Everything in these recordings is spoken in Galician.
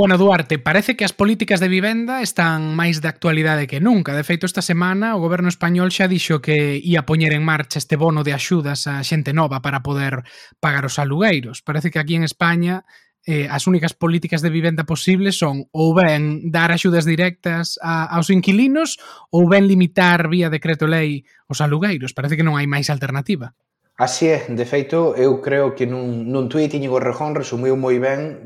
Bueno, Duarte, parece que as políticas de vivenda están máis de actualidade que nunca. De feito, esta semana o goberno español xa dixo que ia poñer en marcha este bono de axudas a xente nova para poder pagar os alugueiros. Parece que aquí en España eh, as únicas políticas de vivenda posibles son ou ben dar axudas directas a, aos inquilinos ou ben limitar vía decreto lei os alugueiros. Parece que non hai máis alternativa. Así é, de feito, eu creo que nun, nun tuit Íñigo Rejón resumiu moi ben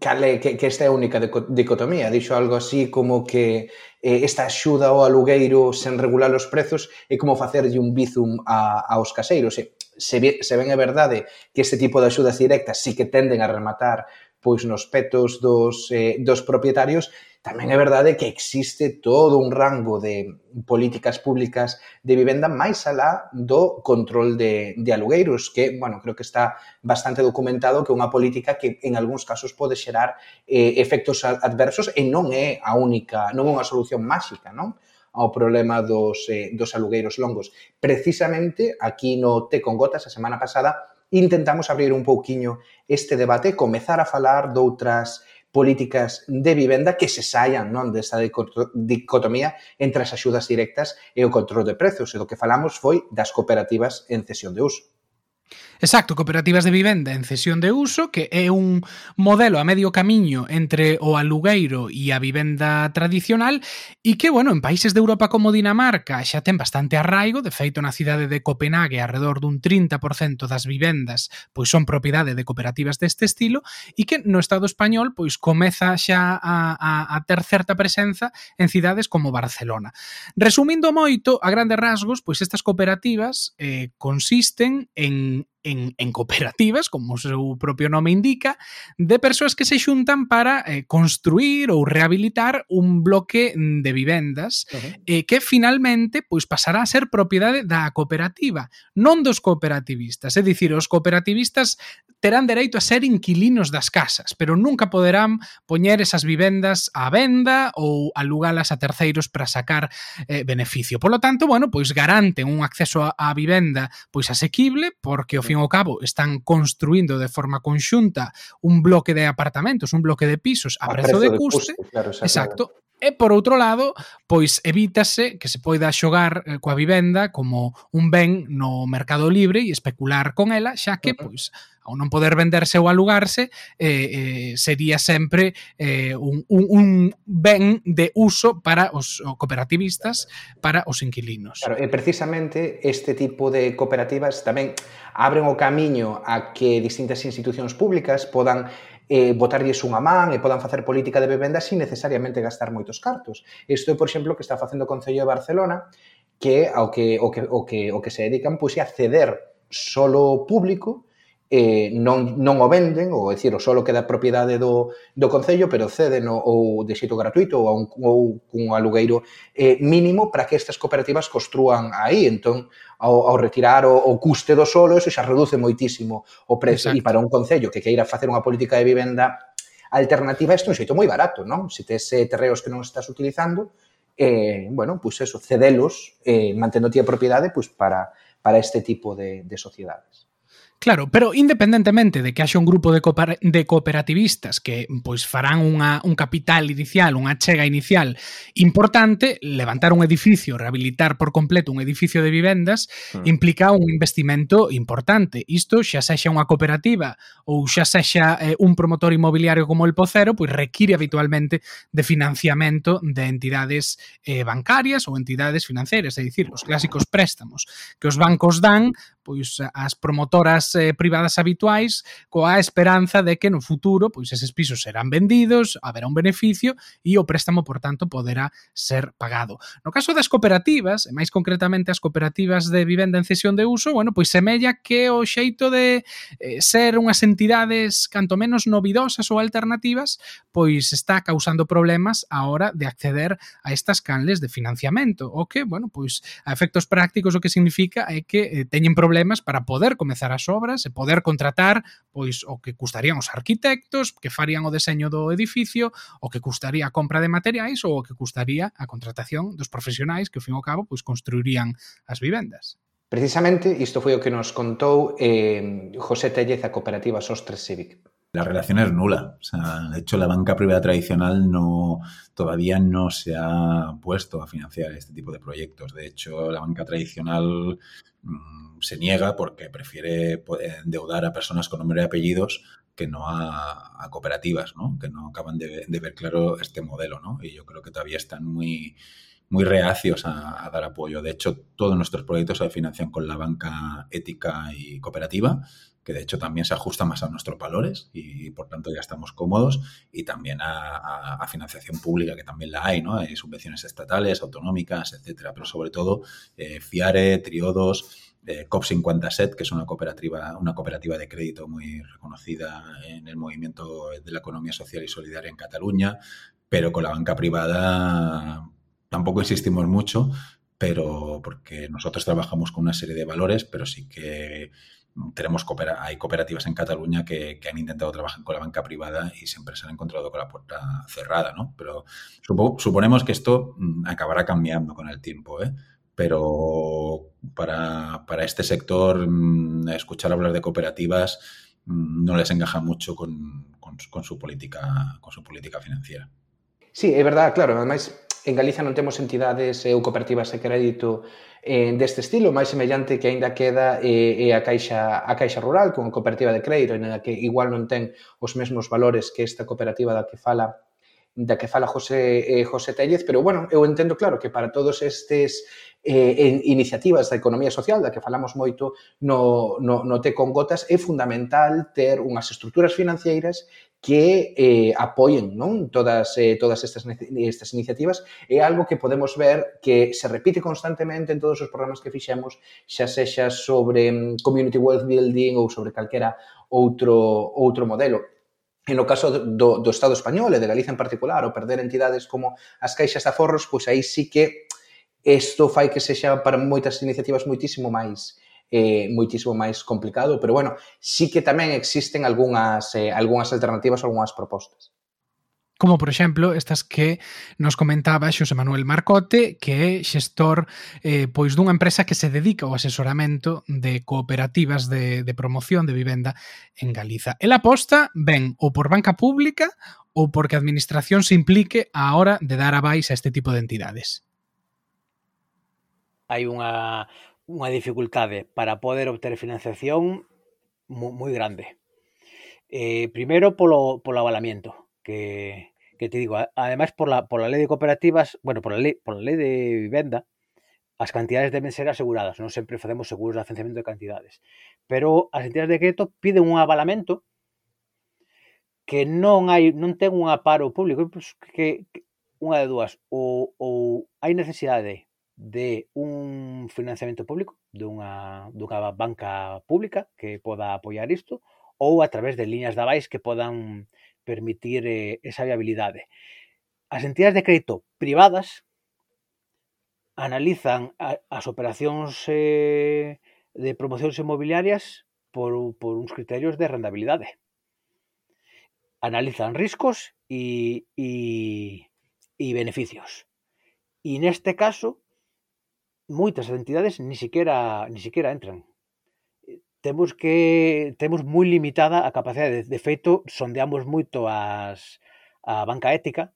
cale, que, que esta é a única dicotomía. Dixo algo así como que eh, esta axuda ao alugueiro sen regular os prezos é como facerlle un bizum a, aos caseiros. E, se, se ben é verdade que este tipo de axudas directas sí que tenden a rematar pois nos petos dos, eh, dos propietarios, tamén é verdade que existe todo un rango de políticas públicas de vivenda máis alá do control de, de alugueiros, que, bueno, creo que está bastante documentado que é unha política que en algúns casos pode xerar eh, efectos adversos e non é a única, non é unha solución máxica, non? ao problema dos, eh, dos alugueiros longos. Precisamente aquí no Té con Gotas, a semana pasada, intentamos abrir un pouquiño este debate comezar a falar doutras políticas de vivenda que se saian non desta dicotomía entre as axudas directas e o control de prezos, e do que falamos foi das cooperativas en cesión de uso. Exacto, cooperativas de vivenda en cesión de uso, que é un modelo a medio camiño entre o alugueiro e a vivenda tradicional e que, bueno, en países de Europa como Dinamarca xa ten bastante arraigo, de feito na cidade de Copenhague alrededor dun 30% das vivendas pois son propiedade de cooperativas deste estilo e que no Estado español pois comeza xa a, a, a ter certa presenza en cidades como Barcelona. Resumindo moito, a grandes rasgos, pois estas cooperativas eh, consisten en en, en cooperativas, como o seu propio nome indica, de persoas que se xuntan para eh, construir ou rehabilitar un bloque de vivendas uh -huh. eh, que finalmente pois pasará a ser propiedade da cooperativa, non dos cooperativistas. É dicir, os cooperativistas terán dereito a ser inquilinos das casas, pero nunca poderán poñer esas vivendas á venda ou alugalas a terceiros para sacar eh, beneficio. Por lo tanto, bueno, pois garanten un acceso á vivenda pois asequible, porque ao fin fin ao cabo están construindo de forma conxunta un bloque de apartamentos, un bloque de pisos a, a prezo, prezo de, de custe, custe claro, exacto, E por outro lado, pois evítase que se poida xogar eh, coa vivenda como un ben no mercado libre e especular con ela, xa que pois ao non poder venderse ou alugarse, eh, eh, sería sempre eh, un, un, un ben de uso para os cooperativistas, para os inquilinos. Claro, e precisamente este tipo de cooperativas tamén abren o camiño a que distintas institucións públicas podan eh, botarlles unha man e podan facer política de vivenda sin necesariamente gastar moitos cartos. Isto é, por exemplo, que está facendo o Concello de Barcelona, que ao que o que o que o que se dedican pois a ceder solo público eh, non, non o venden, ou decir, o solo queda propiedade do, do Concello, pero cédeno ou de xeito gratuito ou, a un, ou cun alugueiro eh, mínimo para que estas cooperativas construan aí. Entón, ao, ao retirar o, o custe do solo, eso xa reduce moitísimo o prezo. Exacto. E para un Concello que queira facer unha política de vivenda alternativa, isto é un xeito moi barato, non? Se tes eh, terreos que non estás utilizando, eh, bueno, pois pues eso, cedelos, eh, mantendo ti a propiedade, pois pues para, para este tipo de, de sociedades. Claro, pero independentemente de que haxa un grupo de, de cooperativistas que pois farán unha, un capital inicial, unha chega inicial importante, levantar un edificio, rehabilitar por completo un edificio de vivendas, mm. implica un investimento importante. Isto xa sexa unha cooperativa ou xa sexa eh, un promotor inmobiliario como el Pocero, pois require habitualmente de financiamento de entidades eh, bancarias ou entidades financeiras, é dicir, os clásicos préstamos que os bancos dan pois eh, as promotoras eh, privadas habituais coa esperanza de que no futuro pois eses pisos serán vendidos, haberá un beneficio e o préstamo, por tanto, poderá ser pagado. No caso das cooperativas, e máis concretamente as cooperativas de vivenda en cesión de uso, bueno, pois semella que o xeito de eh, ser unhas entidades canto menos novidosas ou alternativas, pois está causando problemas a hora de acceder a estas canles de financiamento, o que, bueno, pois a efectos prácticos o que significa é que eh, teñen problemas problemas para poder comezar as obras e poder contratar pois o que custarían os arquitectos, que farían o deseño do edificio, o que custaría a compra de materiais ou o que custaría a contratación dos profesionais que, ao fin e ao cabo, pois construirían as vivendas. Precisamente isto foi o que nos contou eh, José Tellez a cooperativa Sostres Civic. La relación es nula. O sea, de hecho, la banca privada tradicional no, todavía no se ha puesto a financiar este tipo de proyectos. De hecho, la banca tradicional se niega porque prefiere endeudar a personas con nombre y apellidos que no a, cooperativas, ¿no? que no acaban de, de, ver claro este modelo. ¿no? Y yo creo que todavía están muy, muy reacios a, a, dar apoyo. De hecho, todos nuestros proyectos se financian con la banca ética y cooperativa que de hecho también se ajusta más a nuestros valores y, por tanto ya estamos cómodos y también a, financiación pública que también la hay, ¿no? Hay subvenciones estatales, autonómicas, etcétera, pero sobre todo eh, FIARE, Triodos, eh, COP50SET, que es una cooperativa, una cooperativa de crédito muy reconocida en el movimiento de la economía social y solidaria en Cataluña, pero con la banca privada tampoco insistimos mucho, pero porque nosotros trabajamos con una serie de valores, pero sí que tenemos hay cooperativas en Cataluña que, que, han intentado trabajar con la banca privada y siempre se han encontrado con la puerta cerrada, ¿no? Pero supo, suponemos que esto mm, acabará cambiando con el tiempo, ¿eh? Pero para, para este sector, mmm, escuchar hablar de cooperativas mmm, no les encaja mucho con, con, su política, con su política financiera. Sí, é verdad, claro. Ademais, En Galicia non temos entidades ou cooperativas de crédito eh, deste estilo, máis semellante que aínda queda eh, a Caixa a Caixa Rural con cooperativa de crédito, na que igual non ten os mesmos valores que esta cooperativa da que fala da que fala José eh, José Tellez, pero bueno, eu entendo claro que para todos estes eh, en iniciativas da economía social, da que falamos moito no, no, no Té con Gotas, é fundamental ter unhas estruturas financeiras que eh, apoien non todas eh, todas estas estas iniciativas é algo que podemos ver que se repite constantemente en todos os programas que fixemos, xa sexa sobre mm, community wealth building ou sobre calquera outro outro modelo. En o caso do, do Estado español e de Galicia en particular, o perder entidades como as caixas de aforros, pois aí sí que Isto fai que sexa para moitas iniciativas moitísimo máis eh, moitísimo máis complicado, pero bueno, sí que tamén existen algunhas, eh, algunhas alternativas ou algunhas propostas. Como, por exemplo, estas que nos comentaba Xosé Manuel Marcote, que é xestor eh, pois dunha empresa que se dedica ao asesoramento de cooperativas de, de promoción de vivenda en Galiza. El aposta ben ou por banca pública ou porque a administración se implique á hora de dar abais a este tipo de entidades hai unha, unha dificultade para poder obter financiación moi, moi grande. Eh, primeiro polo, polo avalamiento, que, que te digo, ademais por la, por la lei de cooperativas, bueno, por la lei, por la lei de vivenda, as cantidades deben ser aseguradas, non sempre facemos seguros de financiamento de cantidades, pero as entidades de crédito piden un avalamento que non hai non ten un aparo público, que, que unha de dúas, ou, ou hai necesidade de un financiamento público, dunha, dunha banca pública que poda apoiar isto, ou a través de liñas de avais que podan permitir eh, esa viabilidade. As entidades de crédito privadas analizan a, as operacións eh, de promocións inmobiliarias por, por uns criterios de rendabilidade. Analizan riscos e, e, e beneficios. E neste caso, moitas entidades ni siquiera ni siquiera entran. Eh, temos que temos moi limitada a capacidade, de feito sondeamos moito as a banca ética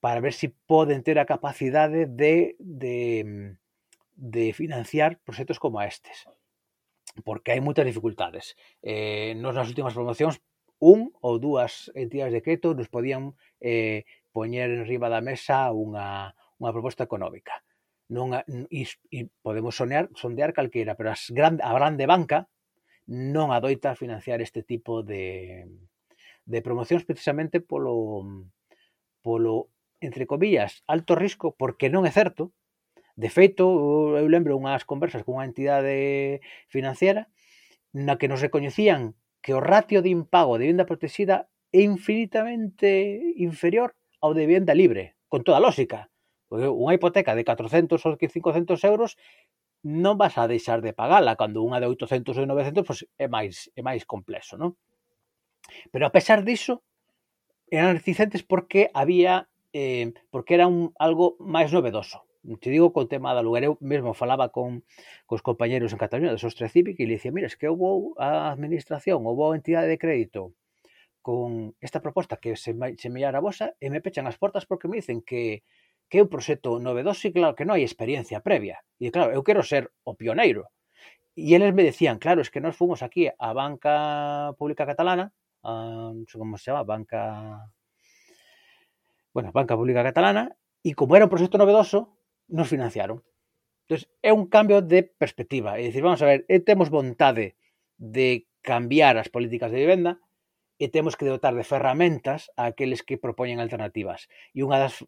para ver se si poden ter a capacidade de de de financiar proxectos como estes porque hai moitas dificultades. Eh, nos nas últimas promocións un ou dúas entidades de crédito nos podían eh, poñer en riba da mesa unha, unha proposta económica non a, podemos sonear, sondear calquera, pero as gran, a grande banca non adoita financiar este tipo de, de promocións precisamente polo, polo entre comillas, alto risco, porque non é certo. De feito, eu lembro unhas conversas cunha entidade financiera na que nos recoñecían que o ratio de impago de vivenda protexida é infinitamente inferior ao de vivenda libre, con toda lógica Porque unha hipoteca de 400 ou 500 euros non vas a deixar de pagala cando unha de 800 ou 900 pois é máis é máis complexo, non? Pero a pesar diso eran reticentes porque había eh, porque era un, algo máis novedoso. Te digo con tema da lugar, eu mesmo falaba con cos compañeros en Cataluña de Sostre Civic e le dicía, mira, es que houve a administración, houve a entidade de crédito con esta proposta que se, se a vosa e me pechan as portas porque me dicen que que é un proxecto novedoso e claro que non hai experiencia previa. E claro, eu quero ser o pioneiro. E eles me decían, claro, es que nós fomos aquí a banca pública catalana, a, non sei como se chama, banca... Bueno, banca pública catalana, e como era un proxecto novedoso, nos financiaron. Entonces, é un cambio de perspectiva. É dicir, vamos a ver, temos vontade de cambiar as políticas de vivenda, e temos que dotar de ferramentas a aqueles que propoñen alternativas. E unha das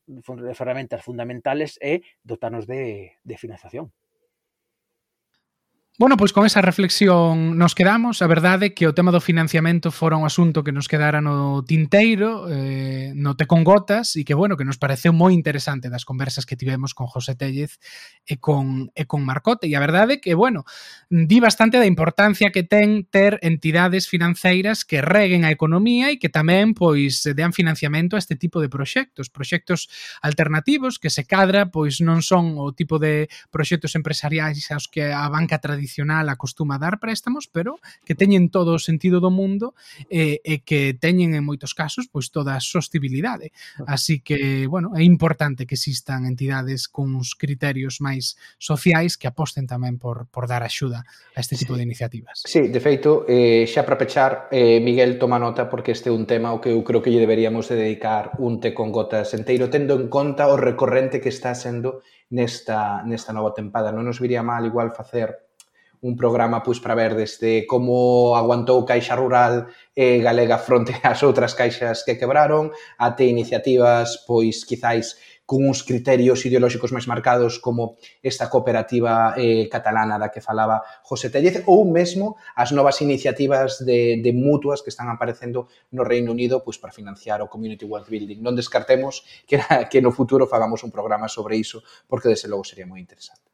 ferramentas fundamentales é dotarnos de, de financiación. Bueno, pois con esa reflexión nos quedamos. A verdade é que o tema do financiamento fora un asunto que nos quedara no tinteiro, eh, no te con gotas, e que, bueno, que nos pareceu moi interesante das conversas que tivemos con José Tellez e con, e con Marcote. E a verdade é que, bueno, di bastante da importancia que ten ter entidades financeiras que reguen a economía e que tamén, pois, dean financiamento a este tipo de proxectos, proxectos alternativos que se cadra, pois, non son o tipo de proxectos empresariais aos que a banca tradicional tradicional acostuma dar préstamos, pero que teñen todo o sentido do mundo e, e que teñen en moitos casos pois toda a sostibilidade. Así que, bueno, é importante que existan entidades con uns criterios máis sociais que aposten tamén por, por dar axuda a este tipo de iniciativas. Sí, de feito, eh, xa para pechar, eh, Miguel toma nota porque este é un tema ao que eu creo que lle deberíamos de dedicar un té con gotas enteiro, tendo en conta o recorrente que está sendo nesta, nesta nova tempada. Non nos viría mal igual facer un programa pois para ver desde como aguantou Caixa Rural e Galega fronte ás outras caixas que quebraron, até iniciativas pois quizáis con uns criterios ideolóxicos máis marcados como esta cooperativa eh, catalana da que falaba José Tellez ou mesmo as novas iniciativas de, de mutuas que están aparecendo no Reino Unido pois, para financiar o Community Wealth Building. Non descartemos que, que no futuro fagamos un programa sobre iso porque desde logo sería moi interesante.